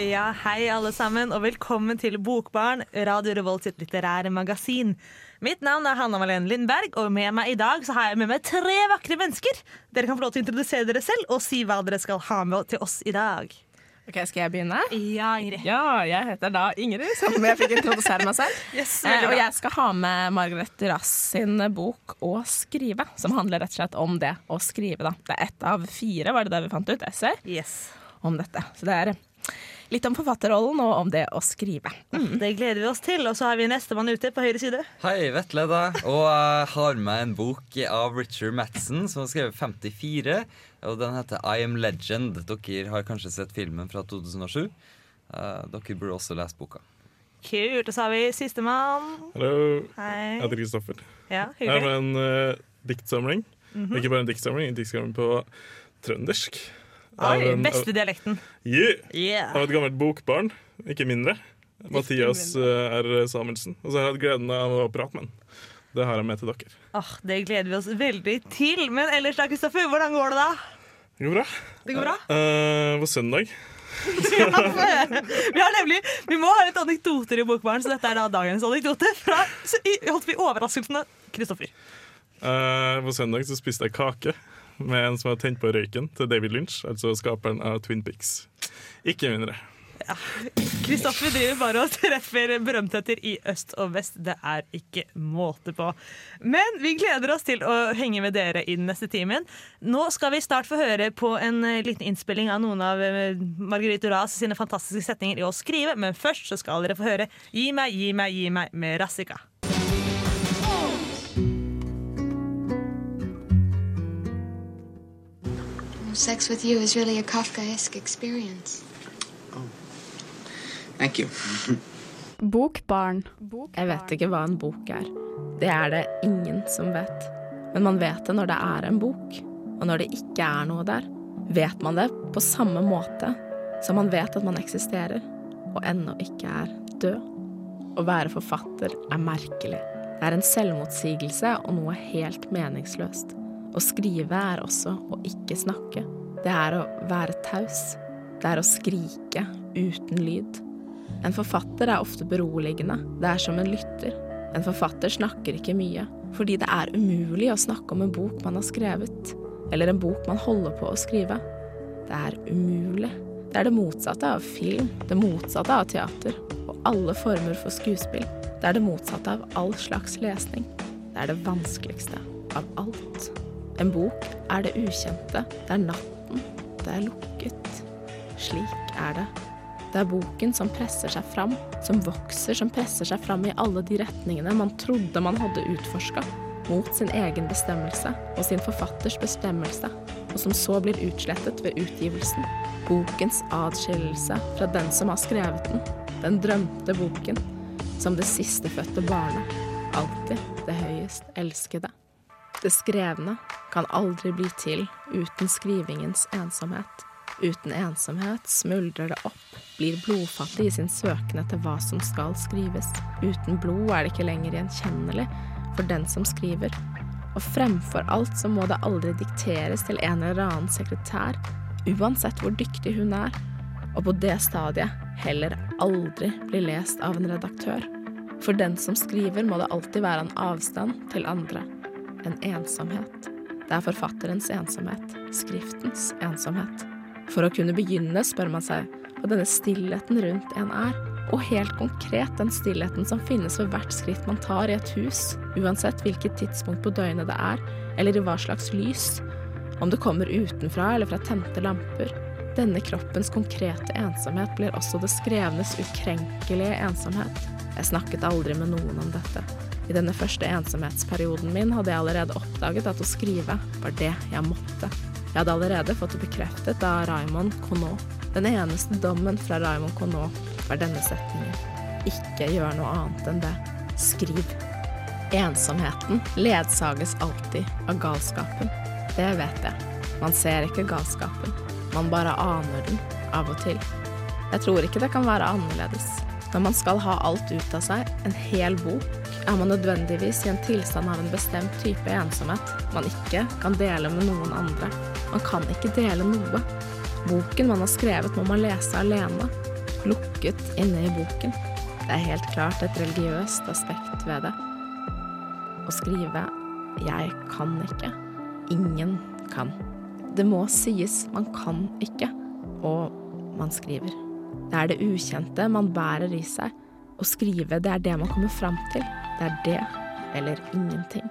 Ja, hei alle sammen, og velkommen til Bokbarn, Radio Revolt sitt litterære magasin. Mitt navn er Hanna Malene Lindberg, og med meg i dag så har jeg med meg tre vakre mennesker. Dere kan få lov til å introdusere dere selv og si hva dere skal ha med til oss i dag. Ok, Skal jeg begynne? Ja, Ingrid. Ja, jeg heter da Ingrid, som jeg fikk introdusere meg selv. Yes, Eh, og jeg skal ha med Margaret Rass sin bok 'Å skrive', som handler rett og slett om det å skrive. da. Det er ett av fire, var det det vi fant ut, essay Yes. om dette. Så det er litt om forfatterrollen og om det å skrive. Det gleder vi oss til. Og så har vi nestemann ute på høyre side. Hei, Vetle da. Og jeg har med en bok av Richard Madsen som har skrevet 54. Og den heter I Am Legend. Dere har kanskje sett filmen fra 2007. Eh, dere burde også lese boka. Kult. Og så har vi sistemann. Hallo, Hei. jeg heter Kristoffer. Ja, Jeg har med en uh, diktsamling. Ikke bare en diktsamling, en diktsamling på trøndersk. Av Oi, en- beste dialekten. Yeah! Yeah. Av et gammelt bokbarn, ikke mindre. Mathias mindre. R. Samuelsen. Og så har jeg hatt gleden av å prate med han. Det har jeg med til dere. Åh, det gleder vi oss veldig til. Men ellers da, Kristoffer, hvordan går det da? Det går bra. Det går bra? Uh, på søndag Vi har nemlig, vi må ha litt anekdoter i Bokbarn, så dette er da dagens anekdote fra så holdt vi overraskelsene Kristoffer. Uh, På søndag så spiste jeg kake med en som har tent på røyken til David Lynch, altså skaperen av Twin Pics. Ikke mindre. Kristoffer driver bare og treffer berømtheter i øst og vest. Det er ikke måte på. Men vi gleder oss til å henge med dere i den neste timen. Nå skal vi snart få høre på en eh, liten innspilling av noen av eh, Marguerite Duras sine fantastiske setninger i å skrive, men først så skal dere få høre Gi meg, gi meg, gi meg med Rassika. Sex with you is really a Kafkaesque experience. Thank you. Bokbarn. Jeg vet ikke hva en bok er. Det er det ingen som vet. Men man vet det når det er en bok, og når det ikke er noe der, vet man det på samme måte som man vet at man eksisterer, og ennå ikke er død. Å være forfatter er merkelig. Det er en selvmotsigelse og noe helt meningsløst. Å skrive er også å ikke snakke. Det er å være taus. Det er å skrike uten lyd. En forfatter er ofte beroligende. Det er som en lytter. En forfatter snakker ikke mye, fordi det er umulig å snakke om en bok man har skrevet, eller en bok man holder på å skrive. Det er umulig. Det er det motsatte av film, det motsatte av teater, og alle former for skuespill. Det er det motsatte av all slags lesning. Det er det vanskeligste av alt. En bok er det ukjente, det er natten, det er lukket. Slik er det. Det er boken som presser seg fram, som vokser, som presser seg fram i alle de retningene man trodde man hadde utforska, mot sin egen bestemmelse og sin forfatters bestemmelse, og som så blir utslettet ved utgivelsen. Bokens adskillelse fra den som har skrevet den, den drømte boken, som det sistefødte barnet, alltid det høyest elskede. Det skrevne kan aldri bli til uten skrivingens ensomhet. Uten ensomhet smuldrer det opp, blir blodfattig i sin søken etter hva som skal skrives. Uten blod er det ikke lenger gjenkjennelig for den som skriver. Og fremfor alt så må det aldri dikteres til en eller annen sekretær, uansett hvor dyktig hun er. Og på det stadiet heller aldri bli lest av en redaktør. For den som skriver må det alltid være en avstand til andre. En ensomhet. Det er forfatterens ensomhet. Skriftens ensomhet. For å kunne begynne spør man seg hva denne stillheten rundt en er, og helt konkret den stillheten som finnes ved hvert skritt man tar i et hus, uansett hvilket tidspunkt på døgnet det er, eller i hva slags lys, om det kommer utenfra eller fra tente lamper. Denne kroppens konkrete ensomhet blir også det skrevnes ukrenkelige ensomhet. Jeg snakket aldri med noen om dette. I denne første ensomhetsperioden min hadde jeg allerede oppdaget at å skrive var det jeg måtte. Jeg hadde allerede fått det bekreftet av Raymond Conot. Den eneste dommen fra Raymond Conot var denne setningen. Ikke gjør noe annet enn det. Skriv. Ensomheten ledsages alltid av galskapen. Det vet jeg. Man ser ikke galskapen. Man bare aner den, av og til. Jeg tror ikke det kan være annerledes. Når man skal ha alt ut av seg, en hel bok, er man nødvendigvis i en tilstand av en bestemt type ensomhet man ikke kan dele med noen andre. Man kan ikke dele noe. Boken man har skrevet, må man lese alene. Lukket inne i boken. Det er helt klart et religiøst aspekt ved det. Å skrive 'jeg kan ikke'. Ingen kan. Det må sies man kan ikke, og man skriver. Det er det ukjente man bærer i seg. Å skrive, det er det man kommer fram til. Det er det eller ingenting.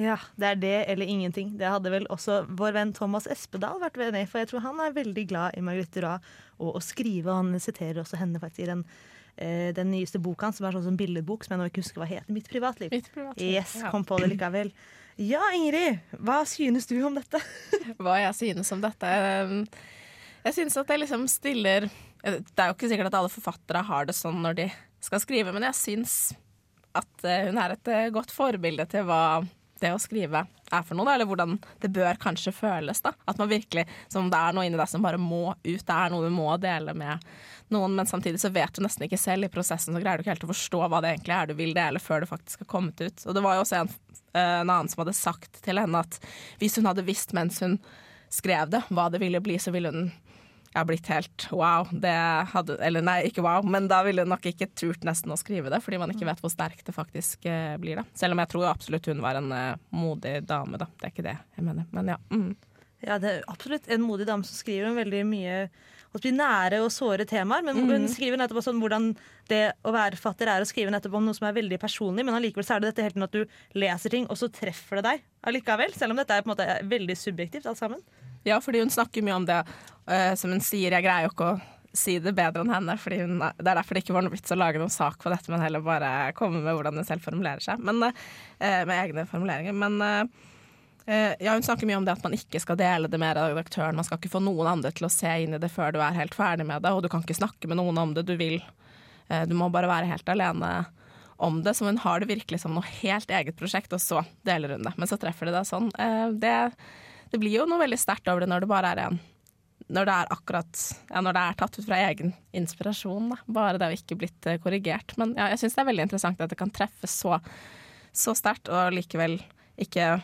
Ja, det er det eller ingenting. Det hadde vel også vår venn Thomas Espedal vært enig i, for jeg tror han er veldig glad i Margrethe Duras og å skrive. og Han siterer også henne faktisk i den, eh, den nyeste boka hans, som er sånn som billedbok, som jeg nå ikke husker hva heter. Mitt privatliv. Mitt privatliv, Yes, ja. kom på det likevel. Ja, Ingrid, hva synes du om dette? Hva jeg synes om dette um, Jeg synes at det liksom stiller Det er jo ikke sikkert at alle forfattere har det sånn når de skal skrive, men jeg syns at eh, hun er et eh, godt forbilde til hva det å skrive er for noe, eller hvordan det bør kanskje føles. da. At man virkelig, som om det er noe inni deg som bare må ut, det er noe du må dele med noen, men samtidig så vet du nesten ikke selv i prosessen, så greier du ikke helt å forstå hva det egentlig er du vil dele før det faktisk har kommet ut. Og det var jo også en, eh, en annen som hadde sagt til henne at hvis hun hadde visst mens hun skrev det, hva det ville bli, så ville hun ja, blitt helt wow. Det hadde, eller nei, ikke wow, men da ville hun nok ikke turt nesten å skrive det, fordi man ikke vet hvor sterkt det faktisk eh, blir. da. Selv om jeg tror absolutt hun var en eh, modig dame, da. Det er ikke det jeg mener. Men ja. Mm. Ja, det er absolutt en modig dame som skriver om veldig mye nære og såre temaer. Men hun skriver nettopp også om hvordan det å være fatter er å skrive nettopp om noe som er veldig personlig. Men allikevel så er det dette helt til at du leser ting, og så treffer det deg allikevel. Selv om dette er på en måte veldig subjektivt alt sammen. Ja, fordi hun snakker mye om det uh, som hun sier. Jeg greier jo ikke å si det bedre enn henne. Fordi hun, det er derfor det ikke var noe vits å lage noen sak på dette, men heller bare komme med hvordan hun selv formulerer seg. Men, uh, med egne formuleringer. Men eh, ja, hun snakker mye om det at man ikke skal dele det med redaktøren. Man skal ikke få noen andre til å se inn i det før du er helt ferdig med det, og du kan ikke snakke med noen om det. Du vil Du må bare være helt alene om det, så hun har det virkelig som noe helt eget prosjekt, og så deler hun det. Men så treffer det deg sånn. Det, det blir jo noe veldig sterkt over det når det bare er en når det er akkurat Ja, når det er tatt ut fra egen inspirasjon, da. Bare det å ikke blitt eh, korrigert. Men ja, jeg syns det er veldig interessant at det kan treffe så, så sterkt, og likevel ikke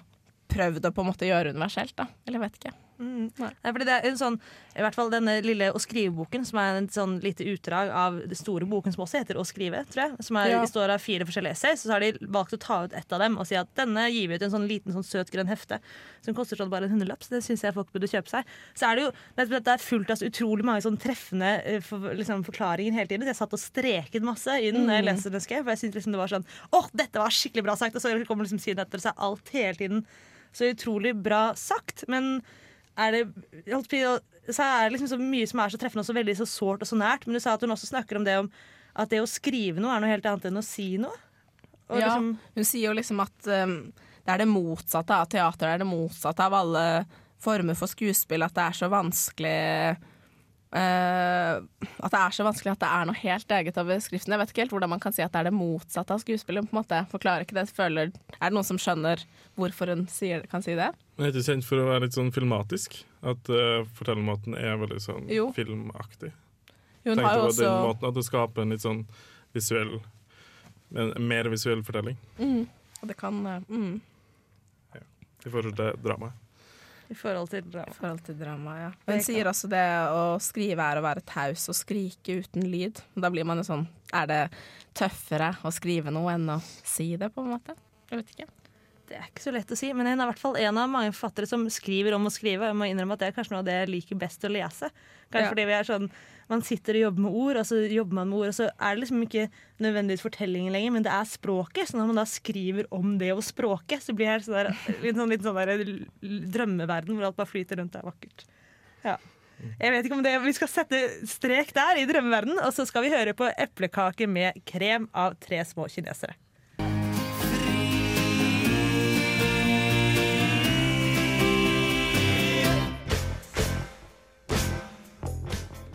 prøvd å på en måte gjøre universelt, da. Eller jeg vet ikke. Nei, fordi det er en sånn, i hvert fall denne lille Å skrive-boken, som er en sånn lite utdrag av den store boken som også heter Å skrive, tror jeg. Som er, Ja. består av fire forskjellige essays. Så har de valgt å ta ut ett av dem og si at denne gir vi ut en sånn liten sånn søt grønn hefte som koster sånn bare en hundrelapp. Så det syns jeg folk burde kjøpe seg. Så er det jo det er fullt av så utrolig mange sånn treffende eh, for, liksom, forklaringer hele tiden. Så jeg satt og streket masse i den mm. skrev, for jeg syntes liksom det var sånn Å, dette var skikkelig bra sagt! Og så kommer liksom siden etter, så er alt hele tiden så utrolig bra sagt. Men er det, så er det liksom så mye som er så treffende og så veldig så sårt og så nært. Men du sa at hun også snakker om det om at det å skrive noe er noe helt annet enn å si noe. Og Ja, liksom, hun sier jo liksom at um, det er det motsatte av teater, det er det motsatte av alle former for skuespill, at det er så vanskelig eh, At det er så vanskelig at det er noe helt eget over skriften. Jeg vet ikke helt hvordan man kan si at det er det motsatte av skuespillet. på en måte. Forklarer ikke det. Føler, er det noen som skjønner hvorfor hun sier, kan si det? Hun er ikke kjent for å være litt sånn filmatisk. At uh, fortellermåten er veldig sånn Jo. filmaktig. Hun Tenkte har jo på også den måten at det skaper en litt sånn visuell En mer visuell fortelling mm, og Det kan uh, mm, i forhold til dramaet. I forhold til drama. Forhold til drama, ja. Hun sier også det å skrive er å være taus og skrike uten lyd. Da blir man jo sånn Er det tøffere å skrive noe enn å si det, på en måte? Jeg vet ikke. Det er ikke så lett å si, men hun er i hvert fall en av mange forfattere som skriver om å skrive. Jeg må innrømme at Det er kanskje noe av det jeg liker best å lese. Kanskje Ja. fordi vi er sånn, Man sitter og jobber med ord, og så jobber man med ord, og så er det liksom ikke nødvendigvis fortellingen lenger, men det er språket. Så når man da skriver om det og språket, så blir det sånn der, litt sånn, litt sånn der drømmeverden hvor alt bare flyter rundt og er vakkert. Ja. Jeg vet ikke om det, Vi skal sette strek der i drømmeverden, og så skal vi høre på eplekake med krem av tre små kinesere.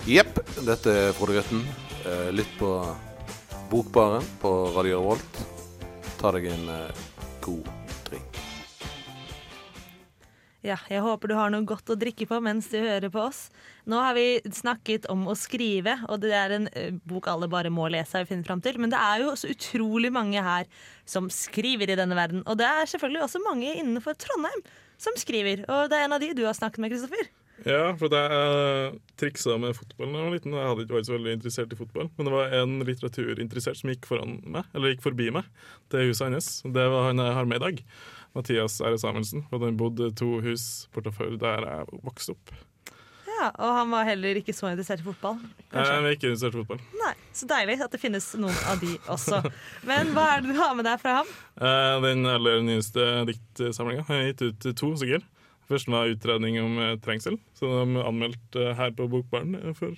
Jepp, dette er Frode Grøtten. Eh, Lytt på Bokbaren på Radio Revolt. Ta deg en eh, god drink. Ja, jeg håper du har noe godt å drikke på mens du hører på oss. Nå har vi snakket om å skrive, og det er en eh, bok alle bare må lese. og finne frem til. Men det er jo så utrolig mange her som skriver i denne verden. Og det er selvfølgelig også mange innenfor Trondheim som skriver. Og det er en av de du har snakket med, Kristoffer. Ja, for jeg uh, triksa med fotball da jeg var liten. Jeg hadde ikke vært så veldig interessert i fotball. Men det var en litteraturinteressert som gikk foran meg, eller gikk forbi meg til huset hans. Det var han jeg har med i dag. Mathias R. Samuelsen. For han bodde to hus bortafor der jeg vokste opp. Ja, Og han var heller ikke så interessert i fotball? Jeg kanskje? er ikke interessert i fotball. Nei, Så deilig at det finnes noen av de også. Men hva er det du har med deg fra ham? Eh, Den aller nyeste diktsamlinga. Jeg har gitt ut to stykker. Første var utredning om eh, trengsel, som de anmeldte her på Bokbaren eh, for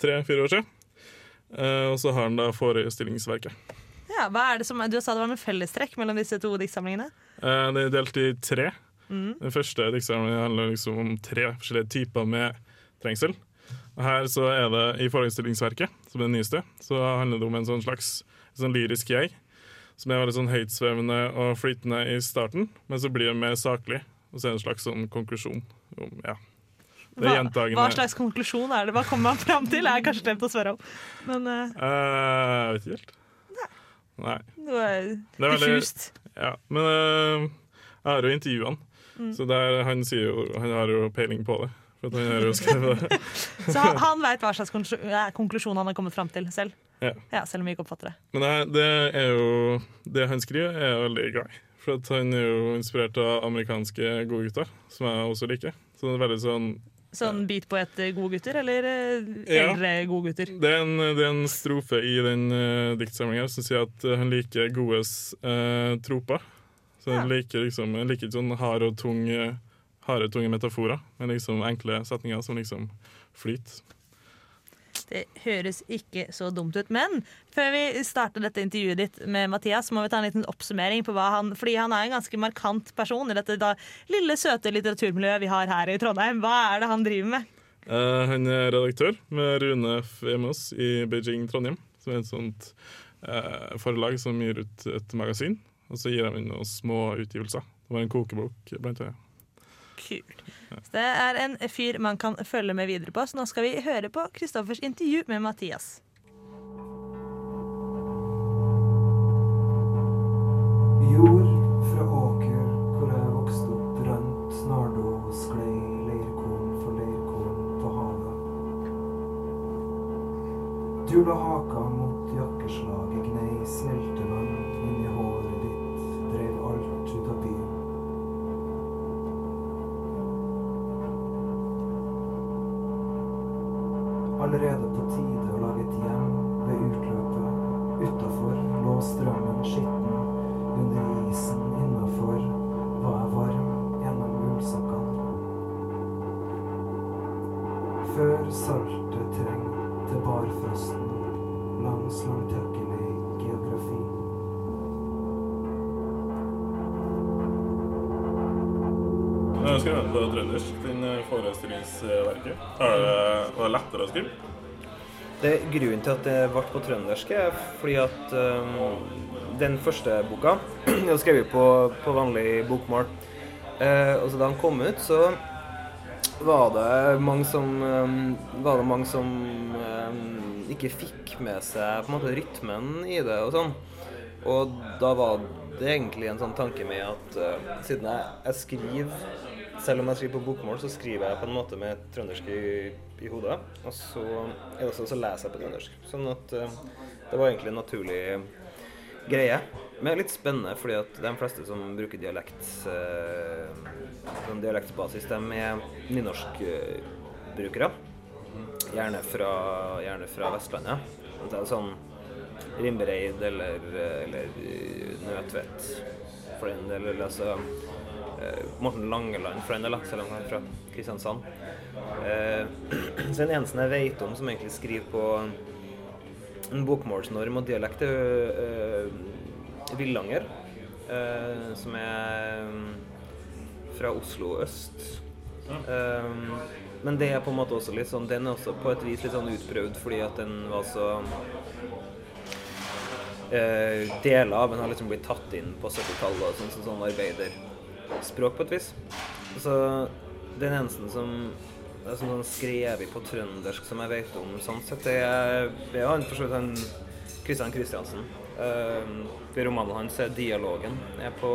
tre-fire år siden. Eh, Og så har han da forestillingsverket. Ja, hva er det som, Du sa det var noen fellestrekk mellom disse to diktsamlingene. Eh, Det er delt i tre. Mm. Den første diktsamlingen handler liksom om tre forskjellige typer med trengsel. Og her så er det i forestillingsverket, som er det nyeste, så handler det om en sånn slags sånn lyrisk jeg. Som er veldig sånn høytsvevende og flytende i starten, men så blir det mer saklig. Og så er det en slags sånn konklusjon om ja. Det er Hva, hva slags konklusjon er det? Hva kommer man fram til? Jeg har kanskje glemt å spørre om. Men uh, uh, vet ikke helt. Nei. det var Det er veldig- diffust. Ja, men uh, jeg har jo intervjuet han, Mm. så der, han, jo, han har jo peiling på det. Så han, han veit hva slags konklusjon, han har kommet fram til selv. Ja. Selv om vi ikke oppfatter det. Men det, det er jo Det han skriver, er veldig glad i. For at han er jo inspirert av amerikanske godgutter, som jeg også liker. Så det er veldig sånn Sånn bit på et godgutter, eller eldre Ja. eldre godgutter? Det er en, det er en strofe i den uh, diktsamlinga som sier at eh, han liker godes uh, troper. Så han liker liksom Han liker sånn hard og tung eh, harde, tunge metaforer, men liksom enkle setninger som liksom flyter. Det høres ikke så dumt ut. Men før vi starter dette intervjuet ditt med Mathias, må vi ta en liten oppsummering på hva han Fordi han er en ganske markant person i dette da, lille, søte litteraturmiljøet vi har her i Trondheim. Hva er det han driver med? Uh, han er redaktør med Rune F. Emås i Beijing Trondheim, som er et sånt uh, forlag som gir ut et magasin. Og så gir de inn noen små utgivelser. Det var en kokebok, blant annet. Kult. Så det er en fyr man kan følge med videre på, så nå skal vi høre på Kristoffers intervju med Mathias. Jord fra åker hvor jeg vokste opp, rant snardo sklei leirkorn for leirkorn på havet. Du la haka mot jakkeslaget, gnei smeltevann inni håret Allerede på tide å lage et hjem ved utløpet. Utafor lå strømmen skitten under isen innafor var jeg varm gjennom ullsokkene. Før saltet trengte barfrosten langs langtekkelig geografi. Jeg vente på trøndersk, den forestillingsverket. Var det lettere å skrive? Det, grunnen til at det ble på trøndersk, er fordi at um, den første boka har skrevet på, på vanlig bokmål. Uh, og så da den kom ut, så var det mange som, um, var det mange som um, ikke fikk med seg på en måte rytmen i det og sånn. Og da var det egentlig en sånn tanke med at uh, siden jeg, jeg skriver selv om jeg skriver på bokmål, så skriver jeg på en måte med trøndersk i, i hodet. Og så, også, så leser jeg på trøndersk. Sånn at uh, det var egentlig en naturlig greie. Men litt spennende, fordi at de fleste som bruker dialekt, uh, som dialektbasis, de er nynorskbrukere. Gjerne fra, gjerne fra Vestlandet. Det er sånn Rimbereid eller, eller Nødtvedt for den del. Altså eh, Morten Langeland har lagt selv om han er fra Kristiansand. Eh, så den eneste jeg vet om som egentlig skriver på en bokmålsnorm og dialekt, er uh, Villanger. eh, som er mm, fra Oslo øst. Eh, men det er på en måte også litt sånn Den er også på et vis litt sånn utprøvd fordi at den var så eh, Deler av den har liksom blitt tatt inn på 70-tallet og sånn, sånn, sånn arbeiderspråk på et vis. Så den eneste som er sånn, sånn skrevet på trøndersk som jeg vet om, sånn sett, det er, det for så vidt han Kristian Kristiansen. Uh, romanen hans er 'Dialogen', er på,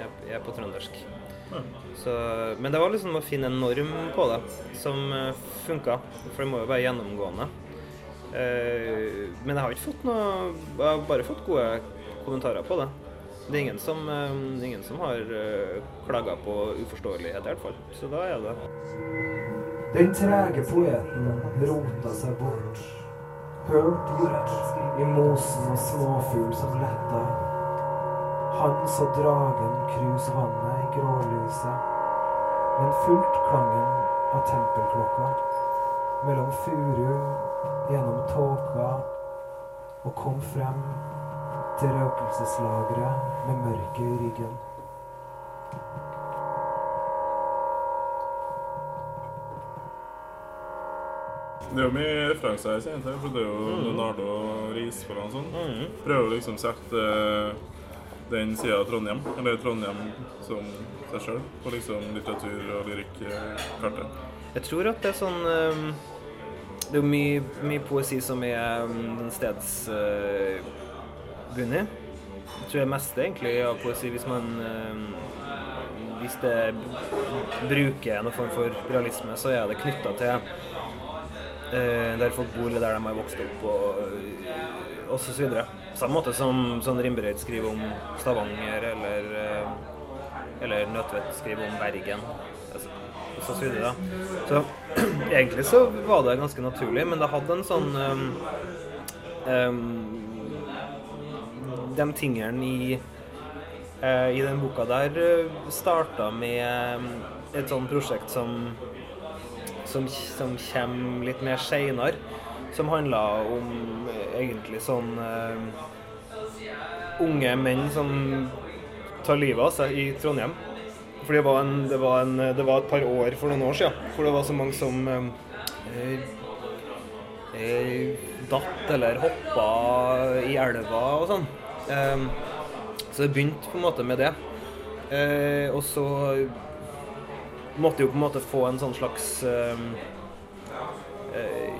er, er på trøndersk. Så, men det var liksom å finne en norm på det som uh, funka, for det må jo være gjennomgående. Uh, men jeg har ikke fått noe Jeg har bare fått gode kommentarer på det. Det er ingen som, uh, ingen som har uh, klaga på uforståelighet, i hvert fall. Så da er det Den trege poeten rota seg bort. Hørt gjort i mosen og småfugl som letta. Han så dragen kruse vannet i grålyset, men fulgt klangen av tempelklokka. Mellom furu, gjennom tåka, og kom frem til røkelseslageret med mørket i ryggen. Det er jo mye referanser her, kjenner jeg, for det er jo Mm. Leonardo og Risvoll og sånn. Prøver å liksom sette eh, den sida av Trondheim, eller Trondheim som seg sjøl, på liksom litteratur- og lyrikkartet. Jeg tror at det er sånn um, Det er jo mye, mye poesi som er um, stedsbundet. jeg tror det meste egentlig av poesi, hvis man um, Hvis det bruker noen form for realisme, så er det knytta til eh, der folk bor, eller der de har vokst opp, og, og så videre. Samme måte som sånn Rimberøyd skriver om Stavanger, eller, eh, eller Nødtvedt skriver om Bergen. Altså, så videre. Så egentlig så var det ganske naturlig, men det hadde en sånn um, um, De tingene i, eh, i den boka der uh, starta med um, et sånt prosjekt som som, som kommer litt mer seinere. Som handla om eh, egentlig sånn eh, unge menn som tar livet av seg i Trondheim. For det var, det, det var et par år for noen år siden hvor det var så mange som eh, eh, datt eller hoppa i elva og sånn. Eh, så det begynte på en måte med det. Eh, og så måtte jo på en måte få en sånn slags eh, eh,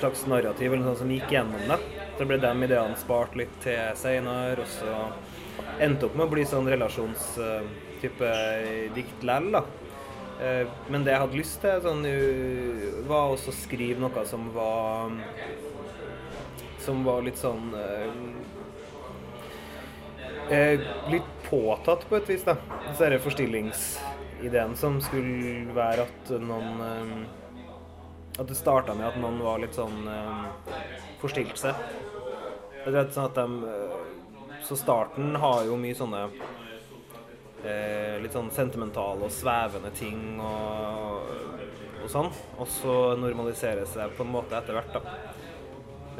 slags narrativ eller sånt som gikk gjennom det. Så ble de ideene spart litt til seinere, og så endte opp med å bli sånn relasjonstype dikt lell, da. Eh, Men det jeg hadde lyst til, sånn, var også å skrive noe som var Som var litt sånn eh, Litt påtatt på et vis, da. Så er det forstillingsideen som skulle være at noen eh, At det starta med at noen var litt sånn eh, forstilt seg. Det er sånn at de eh, Så starten har jo mye sånne eh, litt sånn sentimentale og svevende ting og, og sånn. Og så normaliserer seg på en måte etter hvert, da.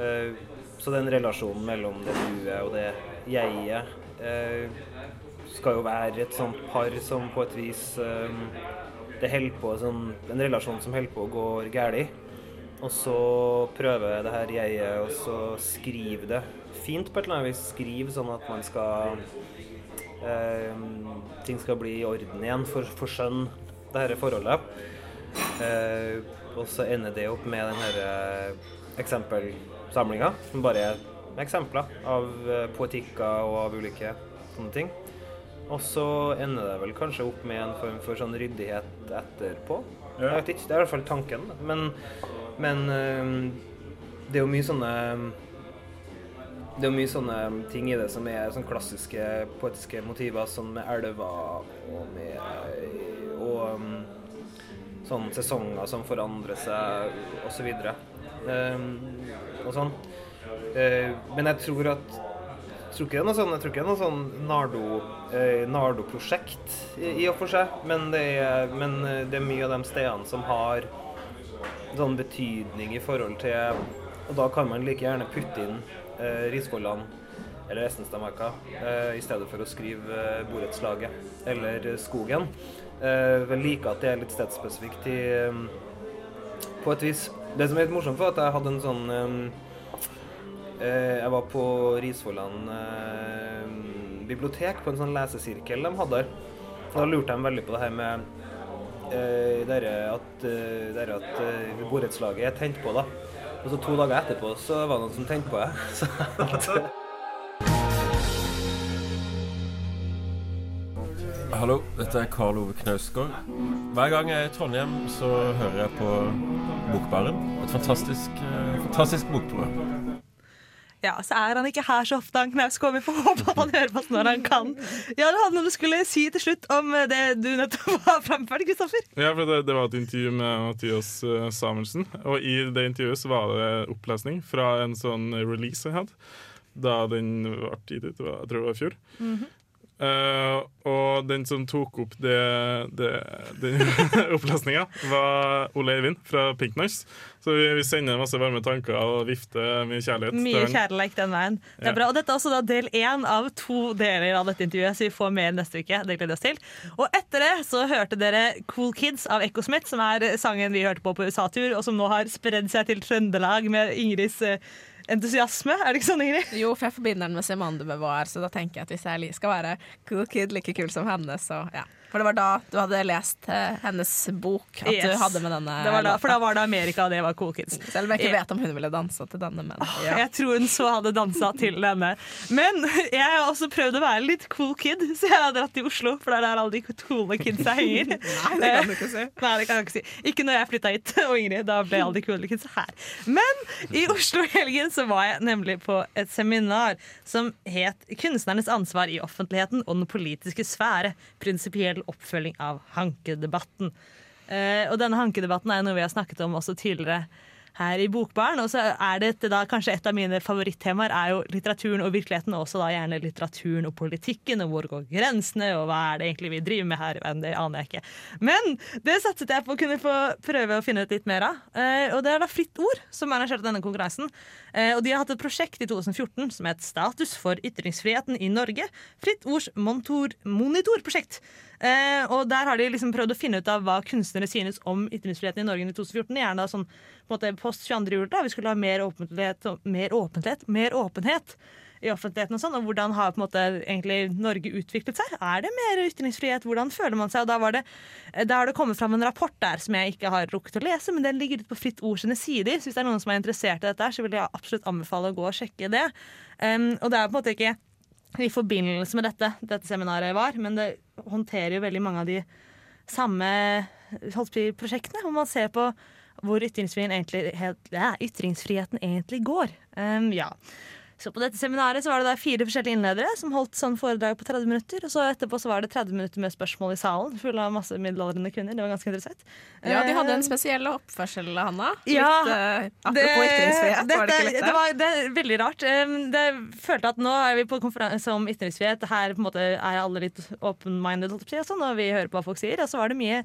Eh, så den relasjonen mellom det du er og det jeget eh, skal jo være et sånt par som på et vis eh, Det holder på sånn, En relasjon som holder på å gå galt. Og så prøver det her jeget og så skrive det fint på et eller annet vis. Skrive sånn at man skal eh, Ting skal bli i orden igjen for, for skjønn, det dette forholdet. Eh, og så ender det opp med den her eh, eksempelsamlinga, som bare er eksempler av eh, poetikker og av ulike sånne ting. Og så ender det vel kanskje opp med en form for sånn ryddighet etterpå. Jeg vet ikke, Det er i hvert fall tanken. Men, men eh, det er jo mye sånne det er jo mye sånne ting i det som er sånn klassiske poetiske motiver, sånn med elver og med og um, sånn sesonger som forandrer seg, osv. Um, og sånn. Uh, men jeg tror at jeg tror ikke det er noe sånn, jeg tror ikke det er noe sånn Nardo, eh, Nardo-prosjekt i, og for seg, men det, er, men eh, det er mye av de stedene som har sånn betydning i forhold til Og da kan man like gjerne putte inn eh, Risvollan eller Estenstadmarka eh, i stedet for å skrive eh, Borettslaget eller Skogen. Eh, jeg like at det er litt stedsspesifikt i eh, På et vis. Det som er litt morsomt, var at jeg hadde en sånn eh, Eh, Jeg var på Risvolland eh, bibliotek på en sånn lesesirkel de hadde der. Da lurte de veldig på det her med eh, dere at, eh, dere at eh, borettslaget er tent på, da. Og så to dager etterpå så var det noen som tente på, at, Hallo, dette er Karl Ove Knausgård. Hver gang jeg er i Trondheim, så hører jeg på Bokbaren. Et fantastisk, eh, fantastisk bokprogram. Ja, så er han ikke her så ofte, han Knausgård. Vi får håpe at han hører på oss når han kan. Ja, det hadde noe du skulle si til slutt om det du nettopp har framført, Kristoffer. Ja, for det, det var et intervju med Mathias eh, Samuelsen, og i det intervjuet så var det opplesning fra en sånn release jeg hadde, da den ble gitt ut, jeg tror det var i fjor. Eh, og den som tok opp det, det, den opplesninga, var Ole Eivind fra Pink Noise. Så vi, vi sender masse varme tanker og vifter mye kjærlighet. Mye kjærlighet den veien. Det er Ja. bra. Og dette er også da del én av to deler av dette intervjuet, så vi får mer neste uke. Det gleder vi oss til. Og etter det så hørte dere Cool Kids av Echo Smith, som er sangen vi hørte på på USA-tur, og som nå har spredd seg til Trøndelag med Ingrids eh, entusiasme. Er det ikke sånn, Ingrid? Jo, for jeg forbinder den med Simone de Beauvoir, så da tenker jeg at hvis jeg skal være cool kid, like kul som henne, så ja. For det var da du hadde lest eh, hennes bok, at du hadde med denne Det var da, for da var det Amerika, og det var Cool Kids. Selv om jeg ikke vet om hun ville dansa til denne, men ja. Jeg tror hun så hadde dansa til denne. Men jeg har også prøvd å være litt cool kid, så jeg har dratt til Oslo. For det er der alle de coole kidsa henger. Nei, det kan du ikke si. Nei, det kan jeg ikke si. Ikke når jeg flytta hit, og Ingrid. Da ble alle de coole kidsa her. Men i Oslo i helgen så var jeg nemlig på et seminar som het 'Kunstnernes ansvar i offentligheten og den politiske sfære. Prinsipiell oppfølging av hankedebatten'. Eh, og denne hankedebatten er noe vi har snakket om også tidligere her i Bokbaren. Og så er det da kanskje et av mine favorittemaer er jo litteraturen og virkeligheten, og også da gjerne litteraturen og politikken, og hvor går grensene, og hva er det egentlig vi driver med her? Det aner jeg ikke. Men det satset jeg på å kunne få prøve å finne ut litt mer av. Eh, og det er da Fritt Ord som arrangerte denne konkurransen. Eh, og de har hatt et prosjekt i 2014 som het Status for ytringsfriheten i Norge. Fritt Ords monitorprosjekt. Eh, og der har de liksom prøvd å finne ut av hva kunstnere synes om ytringsfriheten i Norge i 2014. Gjerne da sånn måte post 22. juli, da vi skulle ha mer åpenhet, mer åpenhet, mer åpenhet i offentligheten og sånn, og hvordan har på en måte egentlig Norge utviklet seg? Er det mer ytringsfrihet? Hvordan føler man seg? Og da, var det, da har det kommet fram en rapport der som jeg ikke har rukket å lese, men den ligger ute på Fritt Ord sine sider. Så hvis det er noen som er interessert i dette, så vil jeg absolutt anbefale å gå og sjekke det. Um, og det er på en måte ikke i forbindelse med dette dette seminaret var, men det håndterer jo veldig mange av de samme prosjektene, hvor man ser på hvor ytringsfriheten egentlig, helt, ja, ytringsfriheten egentlig går. Um, ja. Så på dette seminaret så var det fire forskjellige innledere som holdt sånn foredrag på 30 minutter. Og så etterpå så var det 30 minutter med spørsmål i salen, full av masse middelaldrende kvinner. Det var ganske interessant. Ja, de hadde en Eh, spesiell oppførsel, Hanna. ja, litt, eh, apropos ytringsfrihet, var det ikke det, det? var, det er veldig rart. Um, Det følte at nå er vi på konferanse om ytringsfrihet. Her på en måte er alle litt open-minded, og sånn, og vi hører på hva folk sier. Og så var det mye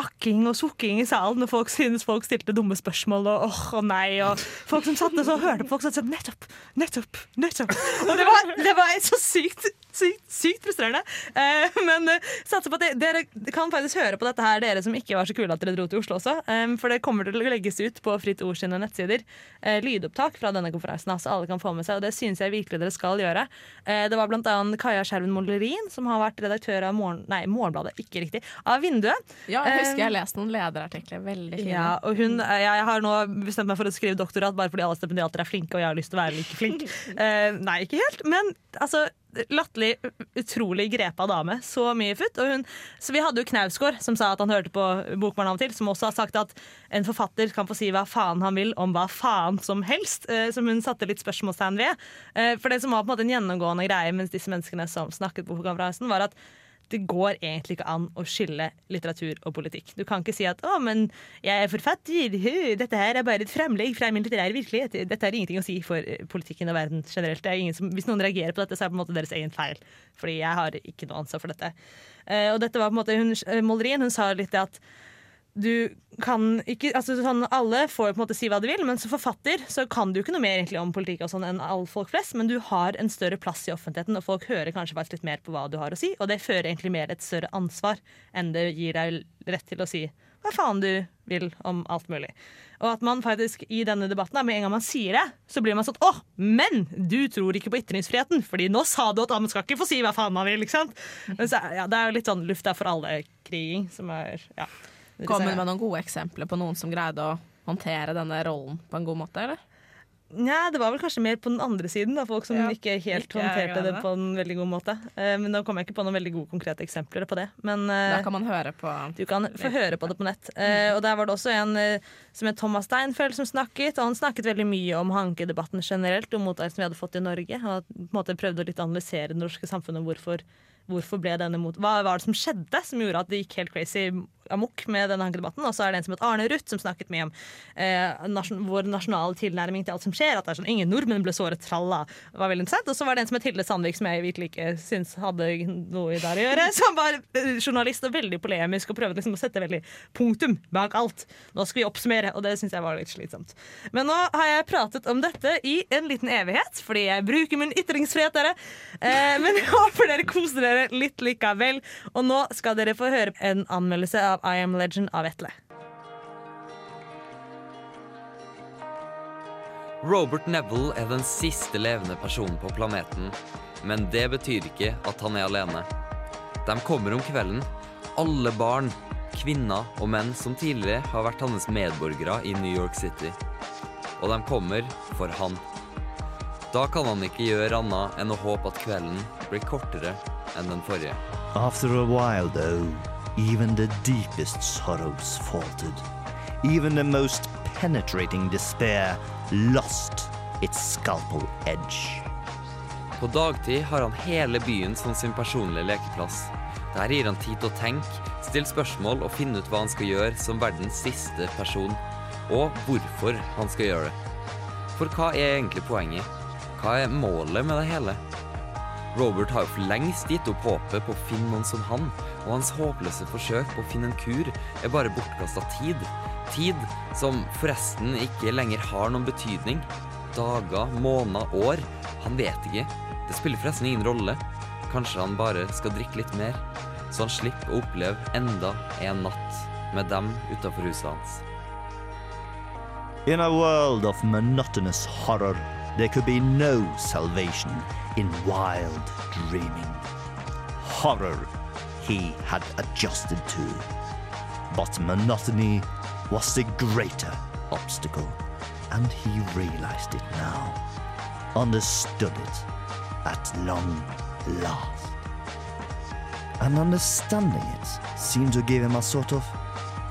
akking og sukking i salen når folk synes folk stilte dumme spørsmål og åh og nei. Og folk som satt og hørte på folk som sa nettopp, nettopp, nettopp. Og det var, det var så sykt, sykt, sykt frustrerende. Eh, men eh, satser på at dere, dere kan faktisk høre på dette her, dere som ikke var så kule at dere dro til Oslo også. eh, for det kommer til å legges ut på Fritt Ord sine nettsider. eh, lydopptak fra denne konferansen, så alle kan få med seg. Og det syns jeg virkelig dere skal gjøre. Eh, det var blant annet Kaja Skjerven Mollerin, som har vært redaktør av Morgen, nei, Morgenbladet, ikke riktig, av Vinduet. Ja, jeg husker Eh, jeg har lest noen lederartikler. Veldig fine. ja, og hun, eh, jeg har nå bestemt meg for å skrive doktorat bare fordi alle stipendiater er flinke, og jeg har lyst til å være like flink. Eh, nei, ikke helt, men altså Latterlig, utrolig grepa dame. Så mye futt. Og hun, så vi hadde jo Knausgård, som sa at han hørte på Bokbarn av og til, som også har sagt at en forfatter kan få si hva faen han vil om hva faen som helst, eh, som hun satte litt spørsmålstegn ved. Eh, for det som var på en måte en gjennomgående greie mens disse menneskene som snakket på konferansen, var at det går egentlig ikke an å skille litteratur og politikk. Du kan ikke si at 'å, men jeg er forfatter', hø, dette her er bare et fremlegg fra min litterære virkelighet'. Dette har ingenting å si for eh, politikken og verden generelt. Er ingen som, hvis noen reagerer på dette, så er det på en måte deres egen feil. Fordi jeg har ikke noe ansvar for dette. Eh, og dette var på en måte, hun, eh, hun sa litt det at du kan ikke, altså sånn, Alle får på en måte si hva de vil, men som forfatter så kan du ikke noe mer egentlig om politikk og sånn enn alle folk flest, men du har en større plass i offentligheten, og folk hører kanskje faktisk litt mer på hva du har å si, og det fører egentlig mer et større ansvar enn det gir deg rett til å si hva faen du vil om alt mulig. Og at man faktisk i denne debatten, med en gang man sier det, så blir man sånn Å, men du tror ikke på ytringsfriheten, fordi nå sa du at man skal ikke få si hva faen man vil. ikke sant? Men så, ja, det er jo litt sånn luft er for alle-kriging som er ja. Kommer med noen gode eksempler på noen som greide å håndtere denne rollen på en god måte, eller? Nei, det var vel kanskje mer på den andre siden. Da, folk som Ja, ikke helt ikke håndterte det på en veldig god måte. Uh, men nå kommer jeg ikke på noen veldig gode konkrete eksempler på det. Men uh, Da kan man høre på du kan få høre på det på nett. Uh, og der var det også en som het Thomas Steinfeld som snakket. Og han snakket veldig mye om hankedebatten generelt, om motarbeid vi hadde fått i Norge. Og på en måte prøvde å litt analysere det norske samfunnet. Hvorfor, hvorfor ble denne mot... Hva var det som skjedde som gjorde at det gikk helt crazy amok med denne debatten. Og så er det en som het Arne Ruth som snakket mye om eh, nasjon, vår nasjonale tilnærming til alt som skjer. At det er sånn ingen nordmenn ble såret, tralla. Det var veldig interessant. Og så var det en som het Hilde Sandvik, som jeg virkelig ikke syns hadde noe i det å gjøre. Som var eh, journalist og veldig polemisk og prøvde liksom å sette veldig punktum bak alt. Nå skal vi oppsummere, og det syns jeg var litt slitsomt. Men nå har jeg pratet om dette i en liten evighet, fordi jeg bruker min ytringsfrihet, dere. Eh, men jeg håper dere koser dere litt likevel. Og nå skal dere få høre en anmeldelse av I Am Legend av Vetle. Robert Neville er den siste levende personen på planeten, men det betyr ikke at han er alene. De kommer om kvelden, alle barn, kvinner og menn som tidligere har vært hans medborgere i New York City. Og de kommer for han. Da kan han ikke gjøre annet enn å håpe at kvelden blir kortere enn den forrige. After a while, though, even the deepest sorrows faltered. Even the most penetrating despair lost its scalpel edge. På dagtid har han hele byen som sin personlige lekeplass. Der gir han tid til å tenke, stille spørsmål og finne ut hva han skal gjøre som verdens siste person. Og hvorfor han skal gjøre det. For hva er egentlig poenget? Hva er målet med det hele? Robert har jo for lengst gitt opp håpet på å finne noen som han, og hans håpløse forsøk på å finne en kur er bare bortkasta tid. Tid som forresten ikke lenger har noen betydning. Dager, måneder, år. Han vet ikke. Det spiller forresten ingen rolle. Kanskje han bare skal drikke litt mer, så han slipper å oppleve enda en natt med dem utafor huset hans. In a world of monotonous horror, there could be no salvation in wild dreaming. Horror he had adjusted to. But monotony was the greater obstacle, and he realized it now. Understood it at long last. And understanding it seemed to give him a sort of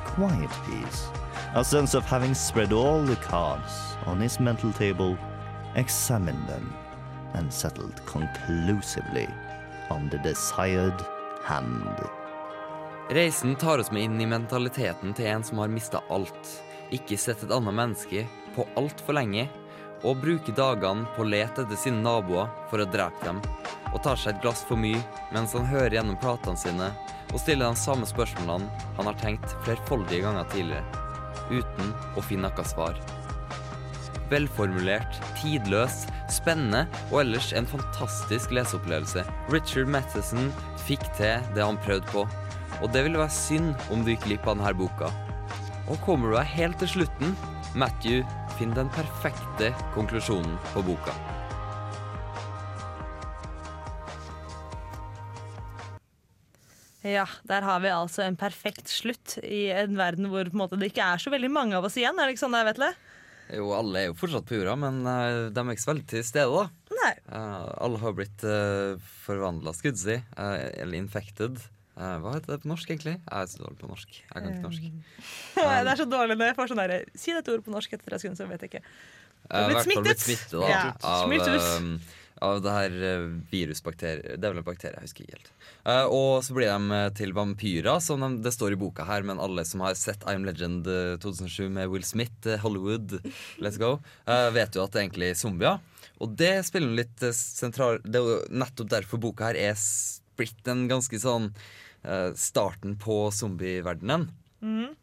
quiet peace, a sense of having spread all the cards on his mental table, examined them, and settled conclusively on the desired hand. Reisen tar oss med inn i mentaliteten til en som har mista alt, ikke sett et annet menneske på altfor lenge, og bruker dagene på å lete etter sine naboer for å drepe dem, og tar seg et glass for mye mens han hører gjennom platene sine og stiller de samme spørsmålene han har tenkt flerfoldige ganger tidligere, uten å finne noe svar. Velformulert, tidløs, spennende og ellers en fantastisk leseopplevelse. Richard Matheson fikk til det han prøvde på, og det ville være synd om du gikk glipp av denne boka. Og kommer du deg helt til slutten, Matthew finner den perfekte konklusjonen på boka. Ja, der har vi altså en perfekt slutt i en verden hvor en måte, det ikke er så veldig mange av oss igjen. Er det ikke sånn det er, Vetle? Jo, alle er jo fortsatt på jorda, men uh, de er ikke så veldig til stede, da. Nei. Uh, alle har blitt uh, forvandla, skulle si. Uh, eller infected. Eh, hva heter det på norsk, egentlig? Jeg er så dårlig på norsk. Jeg kan ikke norsk. det er så dårlig når jeg får sånn derre Si dette ordet på norsk etter tre sekunder, så vet jeg ikke. Du har blitt smittet. blitt smittet da, Ja, av, eh, av det her eh, virusbakterier Det er vel en bakterie, jeg husker ikke helt. Uh, og så blir de eh, til vampyrer, som de, det står i boka her. Men alle som har sett I'm Legend eh, 2007 med Will Smith, Hollywood, let's go, uh, vet jo at det er egentlig zombier. Og det spiller en litt sentral Det er jo nettopp derfor boka her er blitt en ganske sånn uh, starten på zombieverdenen. Mm.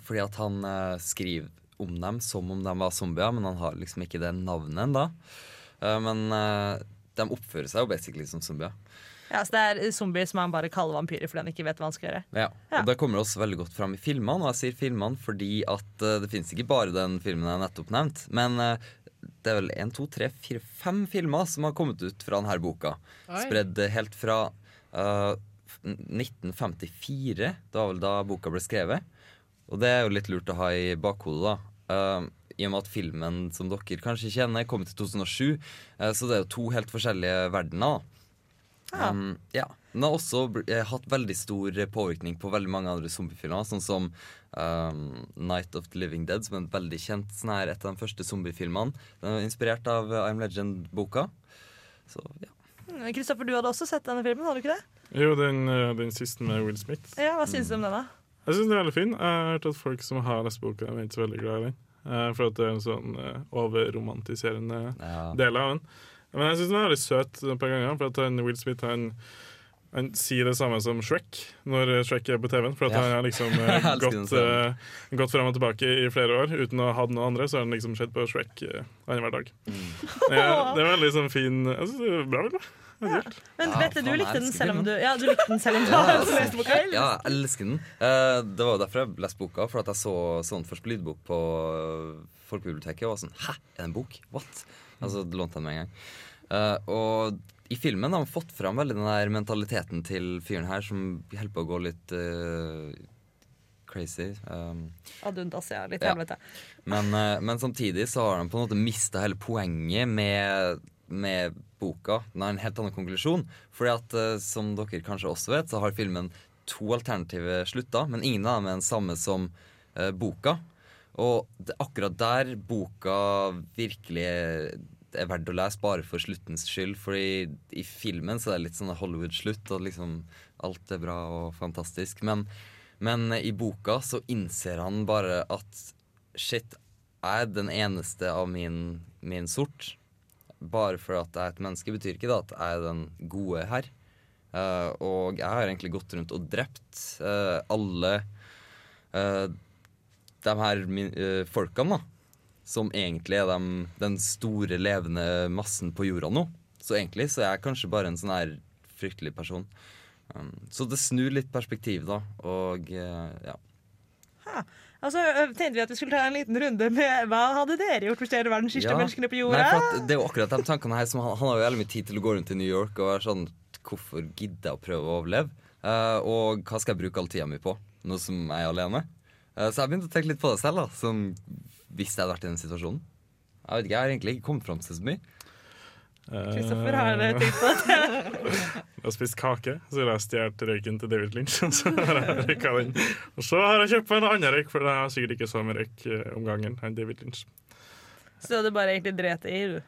Fordi at han skriver om dem som om de var zombier, men han har liksom ikke det navnet ennå. Eh, men eh, de oppfører seg jo basically som zombier. Ja, så Det er zombier som han bare kaller vampyrer fordi han ikke vet hva han skal gjøre. Ja, og Det kommer også veldig godt fram i filmene. Og jeg sier filmene fordi at uh, det finnes ikke bare den filmen jeg nettopp nevnte. Men uh, det er vel en, to, tre, fire, fem filmer som har kommet ut fra denne boka. Oi. Spredd helt fra uh, 1954. Det var vel da boka ble skrevet. Og det er jo litt lurt å ha i bakhodet, da. Eh, I og med at filmen som dere kanskje kjenner, kom til 2007. eh, så det er jo to helt forskjellige verdener. Ja. Um, ja. Den har også eh, hatt veldig stor påvirkning på veldig mange andre zombiefilmer, sånn som um, Night of the Living Dead, som er en veldig kjent sånn her, et av de første zombiefilmene. Den er inspirert av uh, I'm Legend-boka. Så ja. Mm, Kristoffer, du hadde også sett denne filmen, hadde du ikke det? Jo, den, eh, den siste med Will Smith. Ja, Hva syns du om den, da? Jeg syns den er veldig fin. Jeg har hørt at folk som har lest boka, er ikke så veldig glad i den. Eh, For at det er en sånn eh, overromantiserende del av den. Men jeg syns den er veldig søt et par ganger. For at han, Will Smith han, han sier det samme som Shrek når Shrek er på TV-en. For at Ja. han har liksom eh, gått, eh, gått frem og tilbake i flere år uten å ha hatt noen andre. Så har han liksom sett på Shrek uh, annenhver dag. Mm. Ja, det er veldig sånn fin Jeg synes det er bra. Vel, Ja. Men. Men Ja, du likte den selv om du. Ja, du likte den selv om du Ja, har altså. lest boka? eller? Ja, jeg elsker den. Eh, det var jo derfor jeg leste boka, for at jeg så sånn først på lydbok på eh, Folkebiblioteket og var sånn Hæ, er det en bok? What? Altså, lånte den med en gang. Eh, og i filmen har man fått fram veldig den der mentaliteten til fyren her, som holder på å gå litt uh, crazy. Um, Ad undas, ja. Litt Ja. helvete. men, uh, men samtidig så har han på en måte mista hele poenget med, med boka. Den har en helt annen konklusjon. Fordi at, uh, som dere kanskje også vet, så har filmen to alternative slutter, men ingen av dem er den samme som boka. Og det akkurat der boka virkelig er, er verdt å lese, bare for sluttens skyld. Fordi i filmen så er det litt sånn Hollywood-slutt, og liksom alt er bra og fantastisk. Men, men i boka så innser han bare at shit, jeg er den eneste av min, min sort. Bare for at jeg er et menneske, betyr ikke det at jeg er den gode her. Uh, og jeg har egentlig gått rundt og drept uh, alle uh, de her min, folkene, da. Som egentlig er dem, den store, levende massen på jorda nå. Så egentlig så er jeg kanskje bare en sånn her fryktelig person. Um, så det snur litt perspektiv, da. Og uh, ja. Altså, tenkte vi at vi skulle ta en liten runde med hva hadde dere gjort hvis dere var den siste Ja. menneskene på jorda? Nei, det er jo akkurat de tankene her som han, han har jo veldig mye tid til å gå rundt i New York og være sånn Hvorfor gidder jeg å prøve å overleve? Uh, og hva skal jeg bruke all tida mi på? Nå som jeg er alene? Uh, så jeg begynte å tenke litt på det selv, da. Som hvis jeg hadde vært i den situasjonen. Jeg vet ikke, jeg har egentlig ikke kommet fram til så mye. Kristoffer har Eh, tenkt på det. Jeg har spist kake, så har jeg stjålet røyken til David Lynch. Og så har jeg røyka den. Og så har jeg kjøpt meg en annen røyk, for jeg har sikkert ikke så mye røyk eh, om gangen enn David Lynch. Så du bare egentlig dreit i, du?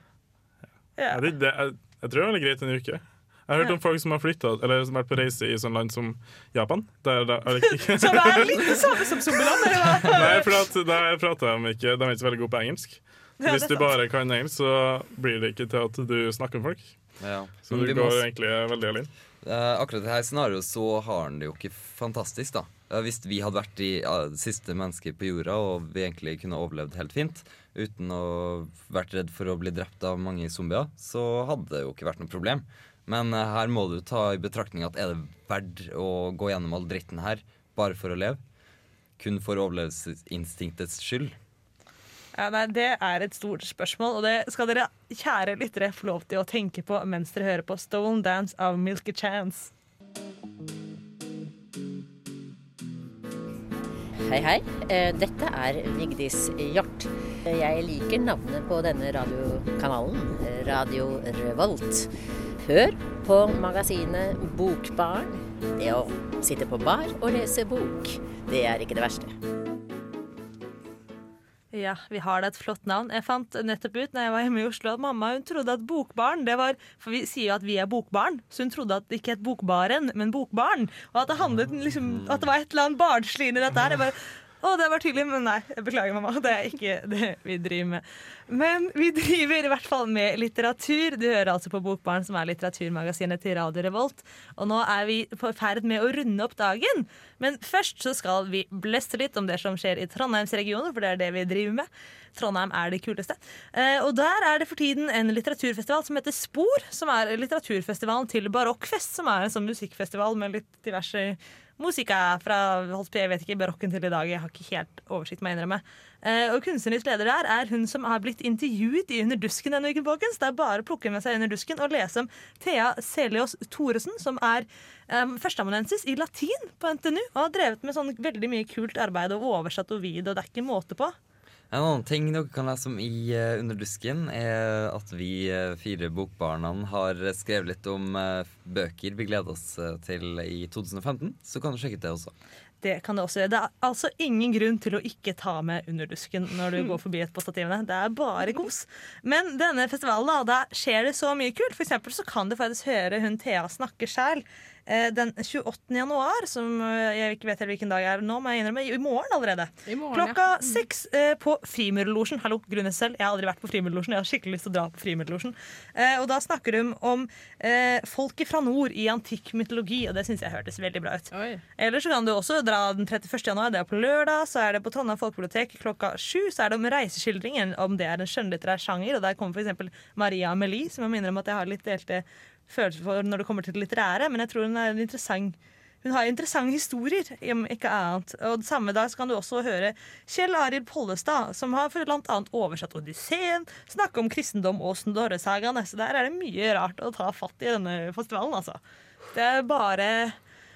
Ja. Ja, det, det, jeg, jeg tror det er veldig greit en uke. Jeg har hørt om folk som har flyttet, eller som har vært på reise i sånn land som Japan. Der, der, eller ikke- Som er litt det samme som Zombieland. Nei, for at der prater de ikke De er ikke så veldig gode på engelsk. Ja, Hvis er du bare kan engelsk, så blir det ikke til at du snakker med folk. Ja. Så du vi må går også- egentlig veldig alene. Uh, akkurat i dette scenarioet så har han det jo ikke fantastisk, da. Eh, hvis vi hadde vært de ja, siste mennesker på jorda, og vi egentlig kunne overlevd helt fint uten å vært redd for å bli drept av mange zombier, så hadde det jo ikke vært noe problem. Men eh, her må du ta i betraktning at er det verdt å gå gjennom all dritten her bare for å leve? Kun for overlevelsesinstinktets skyld? Ja, nei, Det er et stort spørsmål, og det skal dere kjære lyttere få lov til å tenke på mens dere hører på Stolen Dance av Milky Chance. Hei, hei. Eh, Dette er Vigdis Hjort. Jeg liker navnet på denne radiokanalen, Radio Revolt. Hør på magasinet Bokbarn. Det å sitte på bar og lese bok, det er ikke det verste. Ja, vi har da et flott navn. Jeg fant nettopp ut når jeg var hjemme i Oslo at mamma hun trodde at bokbarn det var For vi sier jo at vi er bokbarn, så hun trodde at det ikke het Bokbaren, men Bokbarn. Og at det handlet liksom At det var et eller annet barnslig inni dette her. Jeg bare Å, det var tydelig, men nei. Beklager, mamma. Det er ikke det vi driver med. Men vi driver i hvert fall med litteratur. Du hører altså på Bokbarn, som er litteraturmagasinet til Radio Revolt. Og nå er vi på ferd med å runde opp dagen. Men først så skal vi bleste litt om det som skjer i Trondheimsregionen, for det er det vi driver med. Trondheim er det kuleste. Eh, og der er det for tiden en litteraturfestival som heter Spor, som er litteraturfestivalen til Barokkfest, som er en sånn musikkfestival med litt diverse Musika fra holdt jeg vet ikke, barokken til i dag. Jeg har ikke helt oversikt, må jeg innrømme. Eh, og kunstnerisk leder der er hun som har blitt intervjuet i Under dusken denne uken, folkens. Det er bare å plukke med seg Under dusken og lese om Thea Selios Thoresen, som er um, førsteamanuensis i latin på NTNU og har drevet med sånn veldig mye kult arbeid og oversatt og vid, og det er ikke måte på. En annen ting dere kan lese om i uh, Underdusken, er at vi uh, fire bokbarna har skrevet litt om uh, bøker vi gleder oss til i 2015. Så kan du sjekke ut det også. Det kan det også gjøre. Det er altså ingen grunn til å ikke ta med Underdusken når du går forbi et på stativene. Det er bare kos. Men denne festivalen, da, da skjer det så mye kult. For eksempel så kan du faktisk høre hun Thea snakke sjæl Eh, den 28. januar, som eh, jeg ikke vet helt hvilken dag er nå, må jeg innrømme, i morgen allerede. I morgen, Klokka ja. Mm. seks eh, på Frimurlosjen. Hallo, grunnes selv. Jeg har aldri vært på Frimurlosjen. Jeg har skikkelig lyst til å dra på Frimurlosjen. Eh, og da snakker hun om eh, folket fra nord i antikk mytologi, og det syns jeg hørtes veldig bra ut. Eller så kan du også dra den 31. januar, det er på lørdag, så er det på Trondheim folkebibliotek klokka sju. Så er det om reiseskildringen, om det er en skjønnlitterær sjanger, og der kommer f.eks. Maria Amelie, som jeg minner om at jeg har litt delte følelser for når det kommer til det litterære, men jeg tror hun er en interessant hun har interessante historier, om ikke annet. Og Samme dag kan du også høre Kjell Arild Pollestad, som har blant annet oversatt Odysseen, snakke om kristendom og Snorresagaene. Så der er det mye rart å ta fatt i denne festivalen, altså. Det er bare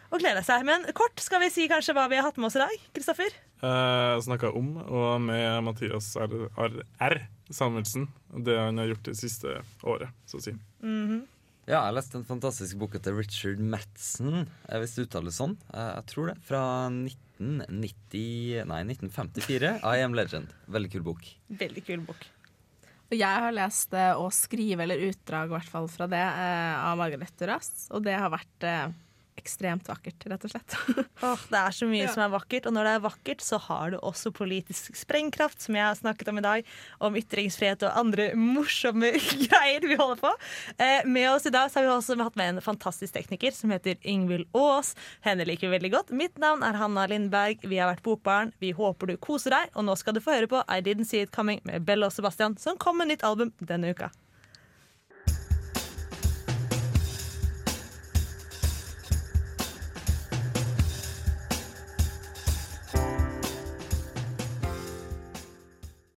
å glede seg. Men kort skal vi si kanskje hva vi har hatt med oss i dag. Kristoffer? Jeg Snakka om og med Mathias R. R. R. Samuelsen. Det han har gjort det siste året, så å si. Mm -hmm. Ja, jeg leste en fantastisk bok til Richard Madsen, hvis det uttales sånn. Jeg tror det. Fra 1990, nei, 1954. I Am Legend. Veldig kul bok. Veldig kul bok. Og jeg har lest eh, å skrive, eller utdrag i hvert fall fra det, eh, av Margaret Duras. Og det har vært eh, ekstremt vakkert, rett og slett. oh, det er så mye Ja. som er vakkert, og når det er vakkert, så har det også politisk sprengkraft, som jeg har snakket om i dag, om ytringsfrihet og andre morsomme greier vi holder på. Eh, med oss i dag så har vi også hatt med en fantastisk tekniker som heter Ingvild Aas. Henne liker vi veldig godt. Mitt navn er Hanna Lindberg. Vi har vært Bokbarn. Vi håper du koser deg, og nå skal du få høre på I Didn't See It Coming med Bell og Sebastian, som kom med nytt album denne uka.